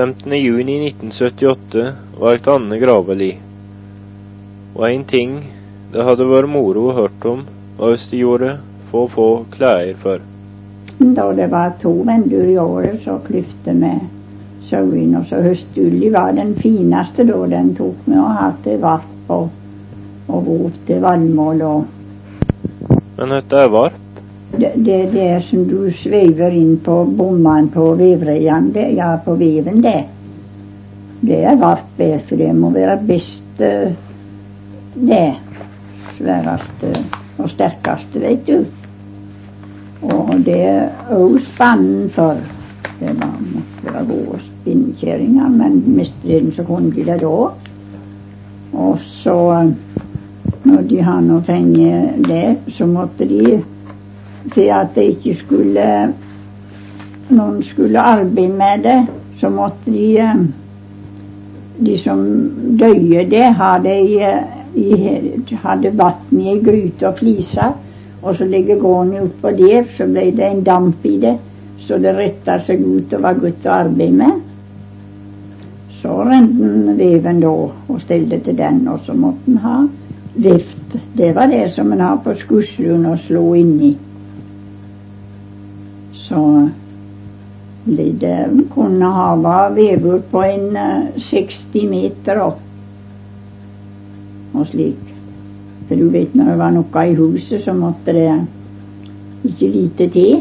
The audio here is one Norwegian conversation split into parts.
15. juni 1978 var et annet graveli. Og en ting det hadde vært moro å hørt om, var hvis de gjorde få få klær for. Da det var to vinduer i året, så klyfte med sauene. Og så høstulli var den fineste da. Den tok med å ha til varp og, og vot til vannmål og Men dette er varp? Det, er som du sveiver inn på bommene på vevreiene. Ja, på veven, det. Det er varp, det, for det må være best eh, det. Sværeste og sterkeste, vet du. Og det er òg spannen for. Det var, måtte være gode spinnkjerringer, men mistreden så kunne de det da. Og så, eh, når de har nå fått det, så måtte de for at det ikke skulle Noen skulle arbeide med det, så måtte de eh, De som døde det, i, hadde vann i ei gryte og fliser. Og så ligger gården utpå der, så ble det en damp i det. Så det retta seg ut og var godt å arbeide med. Så rente han veven da og stelte til den, og så måtte han ha vift. Det var det som en har på skusselen å slå inni. Så det kunne ha vevur på en eh, 60 meter opp. Og slik. For du vet når det var noe i huset, så måtte det ikke lite til.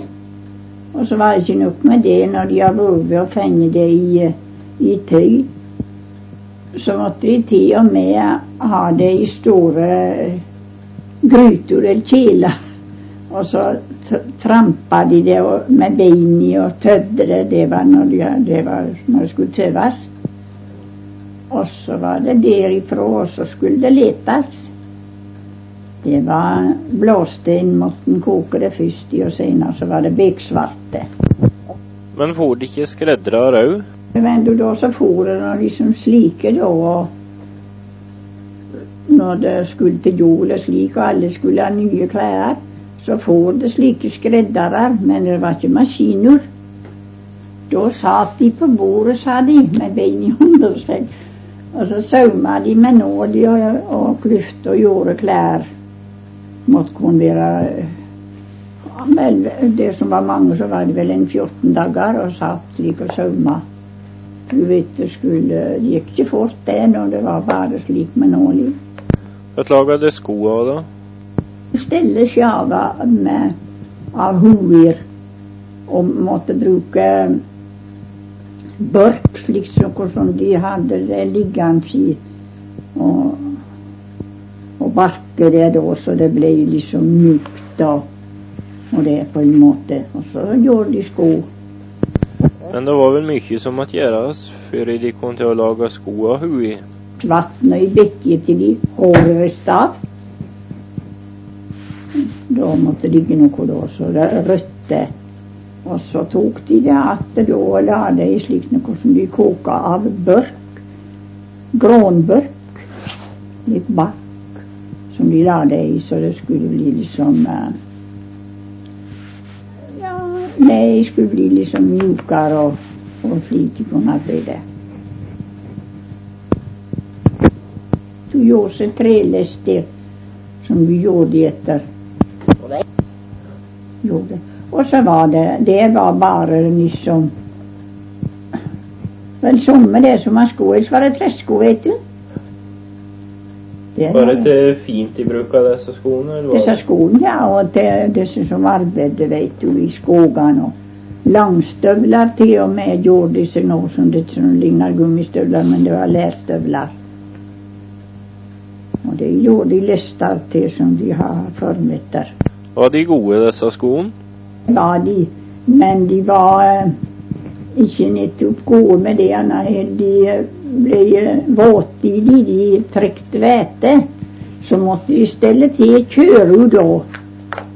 Og så var det ikke nok med det når de har vært og fenge det i, eh, i tøy. Så måtte de til og med ha det i store gryter eller kjeler. Og så trampa de det med i og tødde det. Var når, de, det var når det skulle tøves. Og så var det derifra, og så skulle det letes. Det var blåstein, måtte en koke det først i, og senere så var det beksvarte. Men for det ikke skreddere òg? Men du da så for det liksom slike da, og når det skulle til jul og slik, og alle skulle ha nye klær, så får det slike skreddere, men det var ikke maskiner. Da satt de på bordet, sa de, med beina under seg, og så sauma de med nål og, og klyft og gjorde klær. Måtte kunne være vel, Det som var mange, så var det vel en 14 dager, og satt slik og sauma. Du vet, det skulle, det gikk ikke fort det når det var bare slik med nål i. Hva laga de skoa da? Stelle sjava med, av hoer og måtte bruke børk, slik som de hadde det liggende i, og, og barke det da, så det ble liksom mjukt da. Og det på en måte. Og så gjorde de sko. Men det var vel mye som måtte gjøres før de kom til å lage sko av hui. Vannet i bekket til de håret stav. Da måtte det ligge noe da, så røtte. Og så tok de det da og la det i slik noe som de koka av børk. Grånbørk. Litt bark som de la det i, så det skulle bli liksom eh, Ja, nei, skulle bli liksom mjukere og, og slik de kunne det. Du gjorde seg trelester som vi gjorde etter. Gjorde. Og så var det Det var bare liksom Vel, somme det som var sko, ellers var det tresko, vet du. Det Var det til fint bruk av disse skoene? Eller disse skoene, ja, og til disse som arbeidet, vet du, i skogene. og Langstøvler til og med gjorde disse nå som det som ligner gummistøvler, men det var lærstøvler. Og det gjorde de lister til som de har formeter. Var de gode, disse skoene? Ja, de, men de var eh, ikke nettopp gode med det. Nei, de eh, ble eh, våte i de, de trykte hvete. Så måtte de stelle til kjøru da,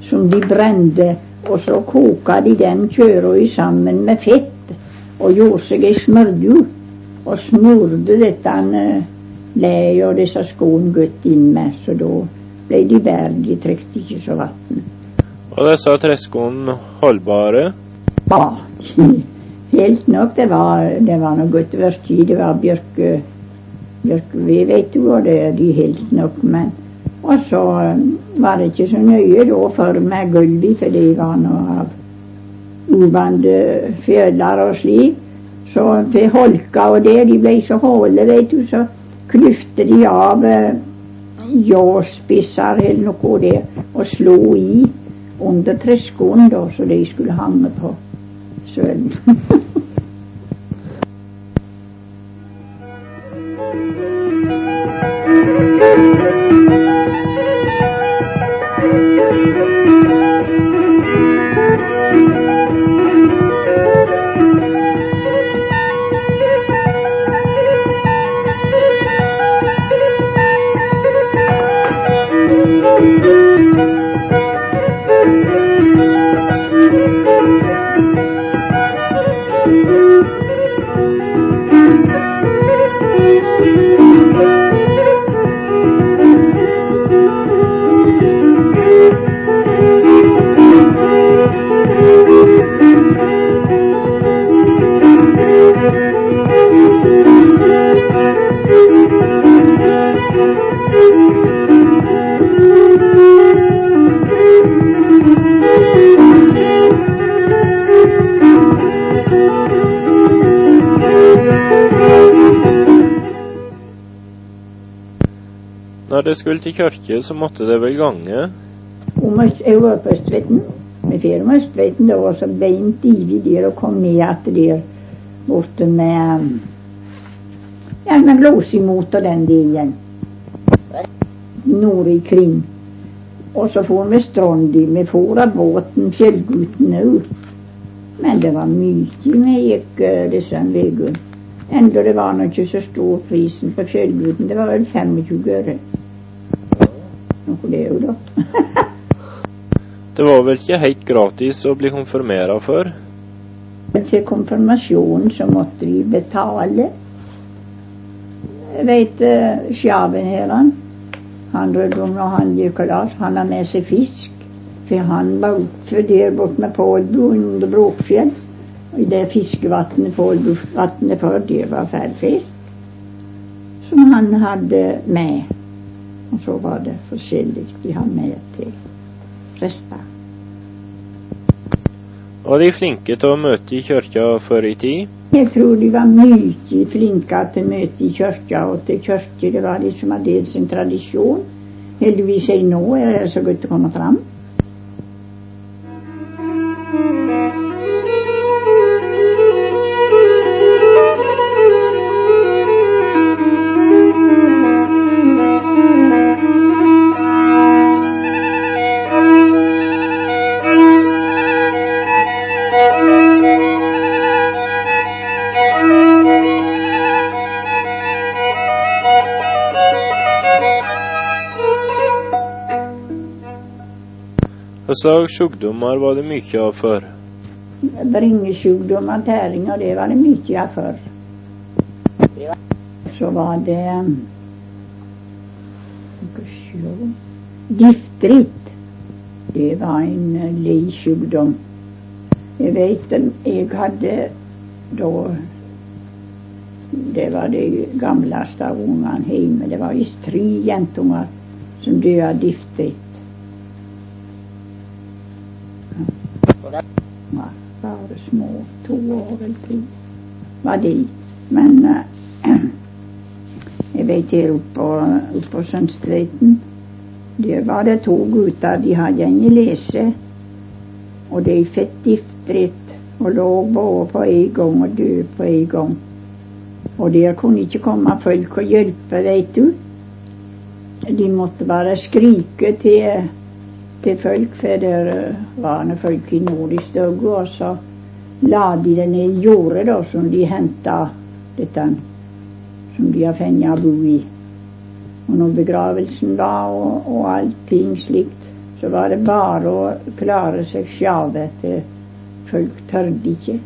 som de brente. Og så koka de den kjøra sammen med fett og gjorde seg ei smørju. Og smurte dette leiet og disse skoene godt inn med, så da ble de bedre. De trekte ikke så vann. Og disse treskoene holdbare? Ja, Helt nok. Det var, det var noe godt i. Det var bjørke, bjørkeved, vet du, og det er de helt nok. Men og så eh, var det ikke så nøye da for meg gulvet, for det var noe av uvante fjøler og slik. Så til holka og det, de ble så håle, vet du, så klyfte de av eh, ljåspisser eller noe der og slo i under treskoen da, så de skulle hange på sølen. Når det skulle til kirke, så måtte det vel gange? Jeg var på Østveiten. Vi fer med Østveiten. Det var så beint ivig der og kom ned etter der borte med ja, med Glåsimot og den delen. Nord ikring. Og så for vi Strondi. Vi for av båten fjellguttene òg. Men det var mye vi gikk uh, disse veiene. Enda det var nå ikke så stor prisen på fjellgutten. Det var vel 25 øre. Noe det jo, da. Det var vel ikke helt gratis å bli konfirmera før? Til konfirmasjonen så måtte vi betale. Jeg vet uh, sjaven her, han. Han Rødom når han gikk han har med seg fisk. For han var der borte med Pålbu under Bråkfjell. I det fiskevatnet Pålbuvatnet før, det var ferdigfisk. Som han hadde med. Og så var det forskjellig de har med til prester. Var de flinke til å møte i kirka før i tid? Jeg tror de var mye flinke til å møte i kirka og til kirke. Det var de som hadde sin tradisjon. Heldigvis er nå er det så godt å komme fram. Slags sykdommer var det mye av før? Bringesjukdommer, tæringer, det var det mye av før. Så var det Skal vi sjå Giftrit. Det var en uh, lei sjukdom. Jeg vet jeg hadde da Det var det gamleste av ungene hjemme. Det var visst tre jentunger som døde av diftrit. var bare små, to år eller tre var de. Men uh, jeg vet her oppe på Sønstreiten der var det to gutter, de hadde ikke lese. Og de fikk giftdritt og lå både på en gang og døde på en gang. Og der kunne ikke komme folk og hjelpe, veit du. De måtte bare skrike til til folk, for der var det folk i nordisk òg, og så la de det ned i jordet da, som de henta dette som de har fengt bo i. Og når begravelsen var og, og allting slikt, så var det bare å klare seg sjøl, til folk tørde ikke.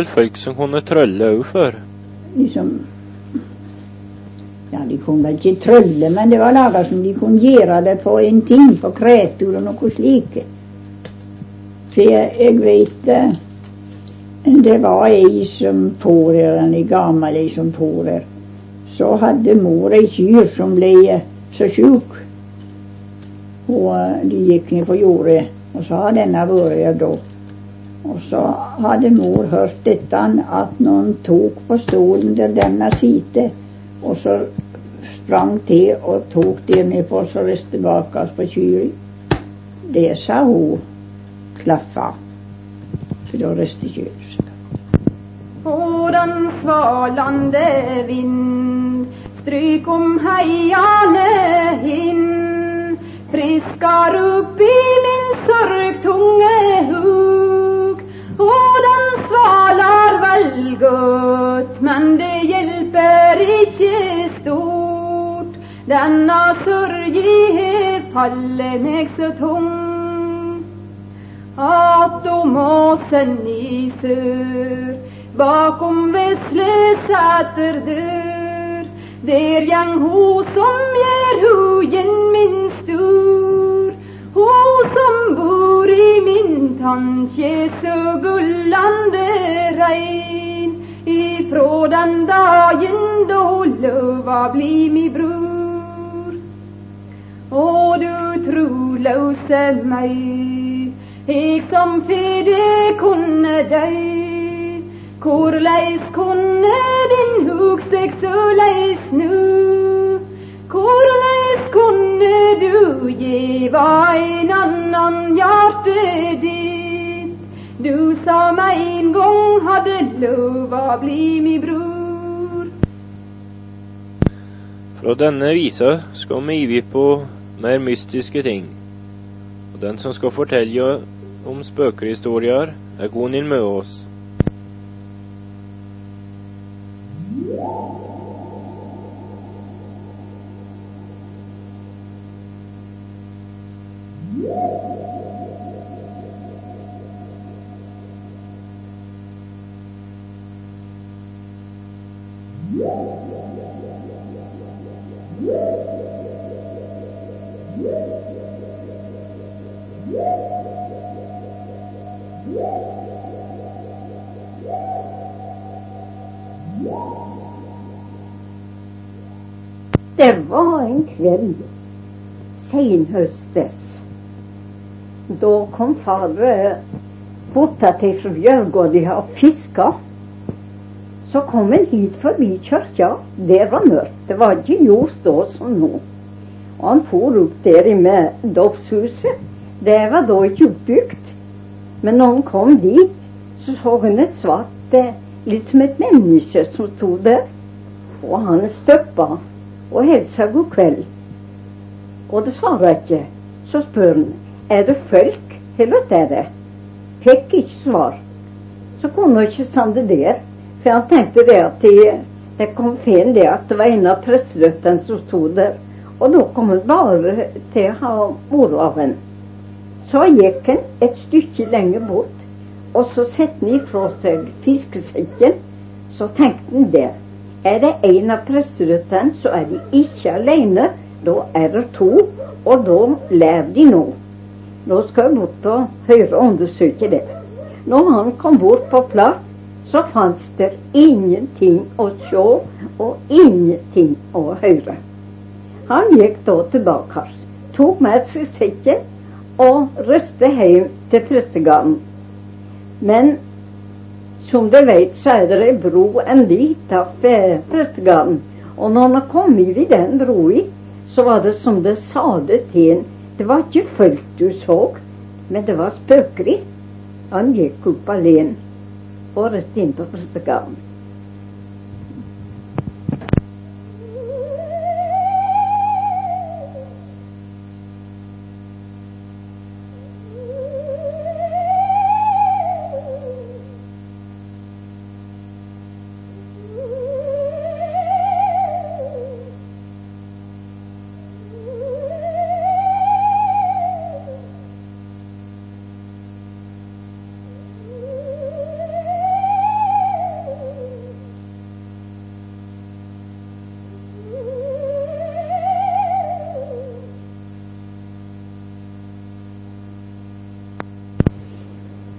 Vel folk som kunne trølle òg før? Liksom Ja, de kunne ikke trølle, men det var laga som de kunne gjøre det på en ting, på kretur og noe slikt. For jeg, jeg eh, det var ei som for her, en gammel ei som her. Så hadde mor ei kyr som ble eh, så sjuk. Og eh, de gikk ned på jordet, og så har denne vært her da. Og så hadde mor hørt dette at noen tok på stolen der denne sitte, og så sprang til og tok det med på så reiste tilbake på kyra. Det sa hun klaffa. For da reiste kyra. På den svalande vind stryk om heiane hin friskar opp i min sorgtunge hug. Og den svalar vel godt, men det hjelper ikke stort. Denna sørgi har fallet meg så tung at om åsen i sør bakom vesle sæter dør, der gjeng ho som gjer hugen min stor. Ho som bor i min tannkje så gullande rein, ifrå den dagen da lova bli mi bror. Og du troløse meg, eg som fede kunne døy. Korleis kunne din hug seg såleis nu? Korleis kunne du gjeva en annan hjertet ditt? Du som en gang hadde lova bli mi bror. Fra denne visa skal vi ivi på mer mystiske ting. Og den som skal fortelle om spøkerhistorier, er Gunhild Møås. Det var en kveld senhøstes. Da kom far bortatil fra Bjørgårdi og fiska. Så kom han hit forbi kirka. Der var mørkt. Det var ikke ljos da som nå. Og han for opp der med dåpshuset. Det var da ikke oppbygd. Men når han kom dit, så så hun et svart, eh, litt som et menneske som sto der. Og han stoppa og hilsa god kveld. Og det svarer ikke. Så spør han er det folk eller er det? Fikk ikke svar. Så kunne han ikke sende der, for han tenkte det at de, det kom feil det at det var en av presseløttene som sto der. Og da kom han bare til å ha moro av en. Så gikk han et stykke lenger bort, og så satte han ifra seg fiskesekken. Så tenkte han der. Er det en av presserøttene, så er de ikke alene. Da er det to, og da lærer de nå. Nå skal jeg bort og høre og undersøke det. Når han kom bort på plass, så fantes det ingenting å se og ingenting å høre. Han gikk da tilbake, tok med seg sekken og røste hjem til prestegarden. Men som dere vet, så er det ei bro en bit av prestegarden. Og når han kom i den broa, så var det som det sa det til en. Det var ikke folk du så, men det var spøkeri. Han gikk opp alene og rett inn på prestegarden.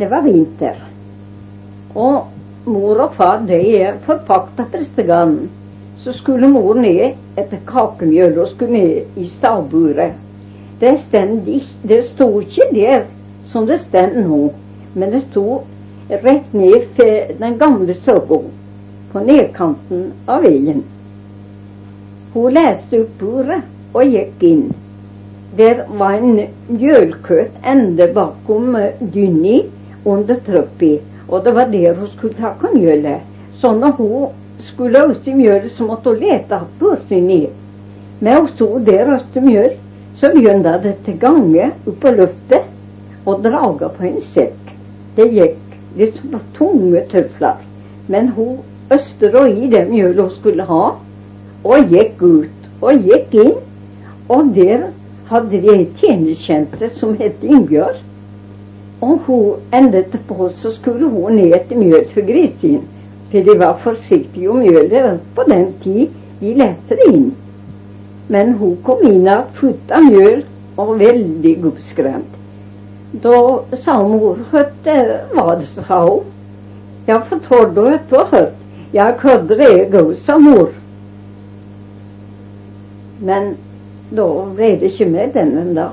Det var vinter. Og mor og far de forpakta prestegarden. Så skulle mor ned etter kakemjøl og skulle ned i stavburet. Det, det sto ikke der som det står nå, men det sto rett ned til den gamle Søgo, på nedkanten av veien. Hun leste opp buret og gikk inn. Der var en mjølkøt ende bakom dynni under trappa, og det var der hun skulle ta mjølet. Så når hun skulle øste mjølet, så måtte hun lete etter ned. Men hun sto der og øste mjøl, så begynte det til gange oppå på luftet og draga på en sekk. Det gikk litt som tunge tøfler. Men hun øste og i det mjølet hun skulle ha, og gikk ut og gikk inn. Og der hadde de ei tjenestekjente som het Ingjørg. Og hun endet på, så skulle hun ned til mjøl for grisene. For de var forsiktige om mjølet på den tid de lette det inn. Men hun kom inn og futt av mjøl og veldig gudskremt. Da sa mor at hva det sa hun. Ja, fortalte du at du har hørt? Ja, hva det er, sa mor. Men da ble det ikke med den ennå.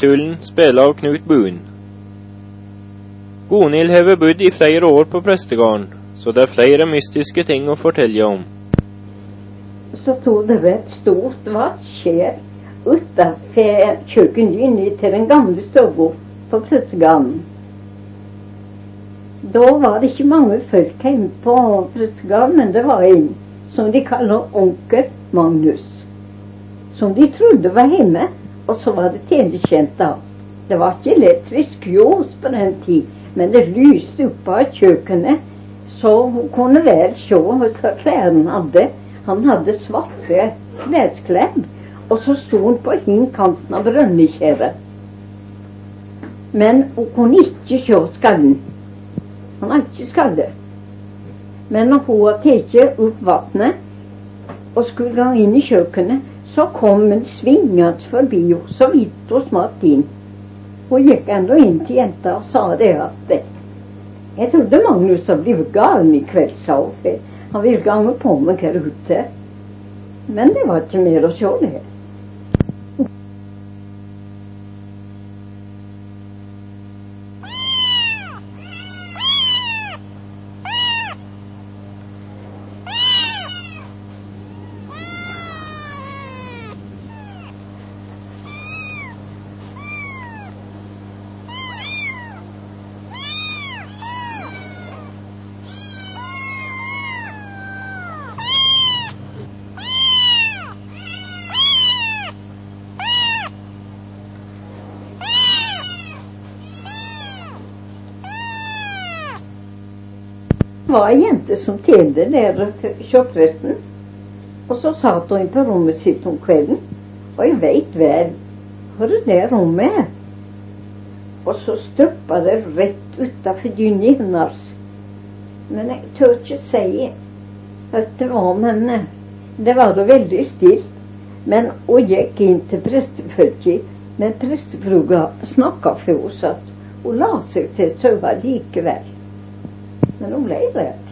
Vi spiller Knut Buen. Gonhild har bodd i flere år på prestegården, så det er flere mystiske ting å fortelle om. Så sto det et stort vattskjær utafor kjøkkenlinja til den gamle stua på prestegården. Da var det ikke mange folk hjemme på prestegården, men det var en som de kaller onkel Magnus. Som de trodde var hjemme. Og så var det tjenestejenta. Det var ikke elektrisk ljos på den tid, men det lyste oppe av kjøkkenet, så hun kunne vel se hva klærne hadde. Han hadde svarte klesklær, og så sto han på innkanten av brønnekjæret. Men hun kunne ikke se skallen. Han hadde ikke skalle. Men når hun hadde tatt opp vannet og skulle gå inn i kjøkkenet, så kom en svingende forbi og så vidt og smatt inn. Hun gikk ennå inn til jenta og sa det at jeg trodde Magnus hadde blitt gal i kveld, sa hun. Han ville gange på meg her ute. Men det var ikke mer å se, det. Som tjente nede presten. Og så satt hun på rommet sitt om kvelden. Og jeg veit vel hvor det rommet er. Og så stuppa det rett utafor dynja hennes. Men jeg tør ikke si at det var men det var da veldig stilt. Men hun gikk inn til prestefølget, men prestefrua snakka for henne, så hun la seg til å sove likevel. Men hun ble redd.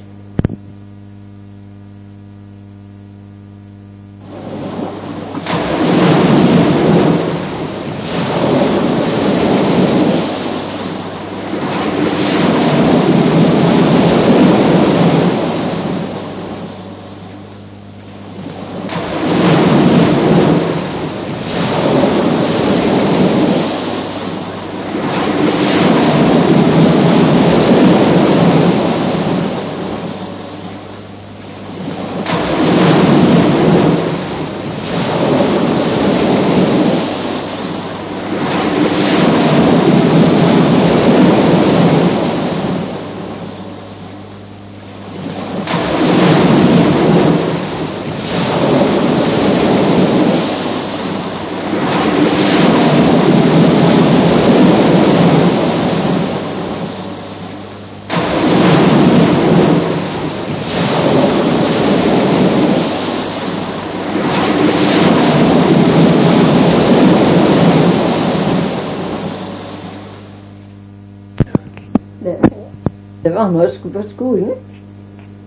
Det, jeg skulle på skolen.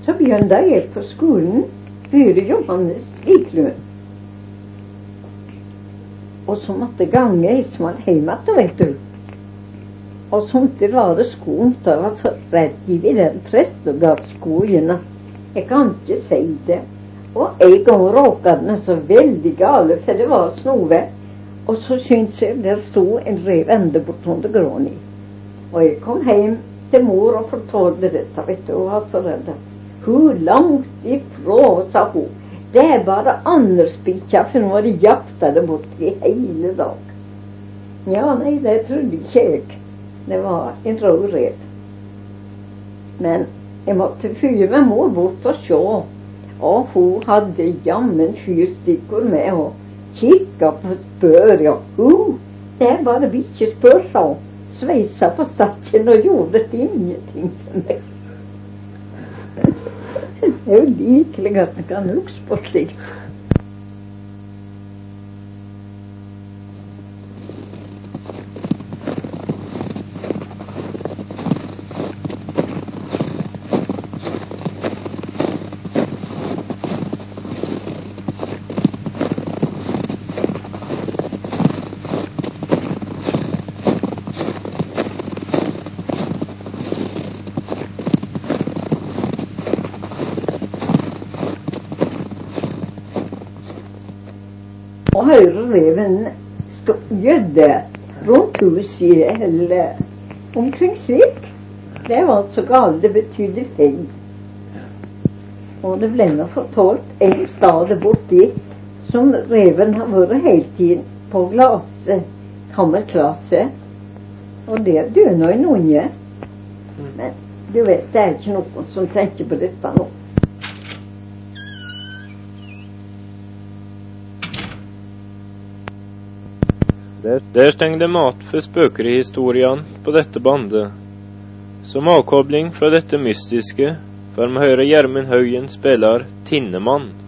Så begynte jeg på skolen før Johannes Wiklund. Og så måtte gange Ismael hjem igjen, vet du. Og somtider var det skolen, Jeg var så redd i den prestegardsskolen jeg kan ikke si det. Og en gang råka den så veldig gale, for det var snove. Og så syntes jeg der sto en rev ende bortunder gråni. Og jeg kom hjem til mor og fortalte dette, vet du, og var så redd. Hun langt ifra, sa hun. Det er bare andersbikkja, for nå har jakta det bort i hele dag. Ja, nei, det trodde ikke jeg. Det var en rød rev. Men jeg måtte fyre mor bort og se. Og hun hadde jammen fyrstikkord med og kikka på spør, ja. Uh, det er bare bikkjespør, sa hun. Sveisa på stakken og gjorde ingenting for meg. Det er jo likelig at man kan huske på slikt. Reven gjødde rundt huset eller omkring seg. Det var altså galt. Det betydde feil. Og det ble nå fortalt en stad borti som reven har vært hele tiden på glaset, kammerklasse. Og der døde nå en unge. Men du vet, det er ikke noen som tenker på dette nå. Der stengde mat for spøkerihistorien på dette bandet. Som avkobling fra dette mystiske får vi høre Gjermund Haugen spiller Tinnemann.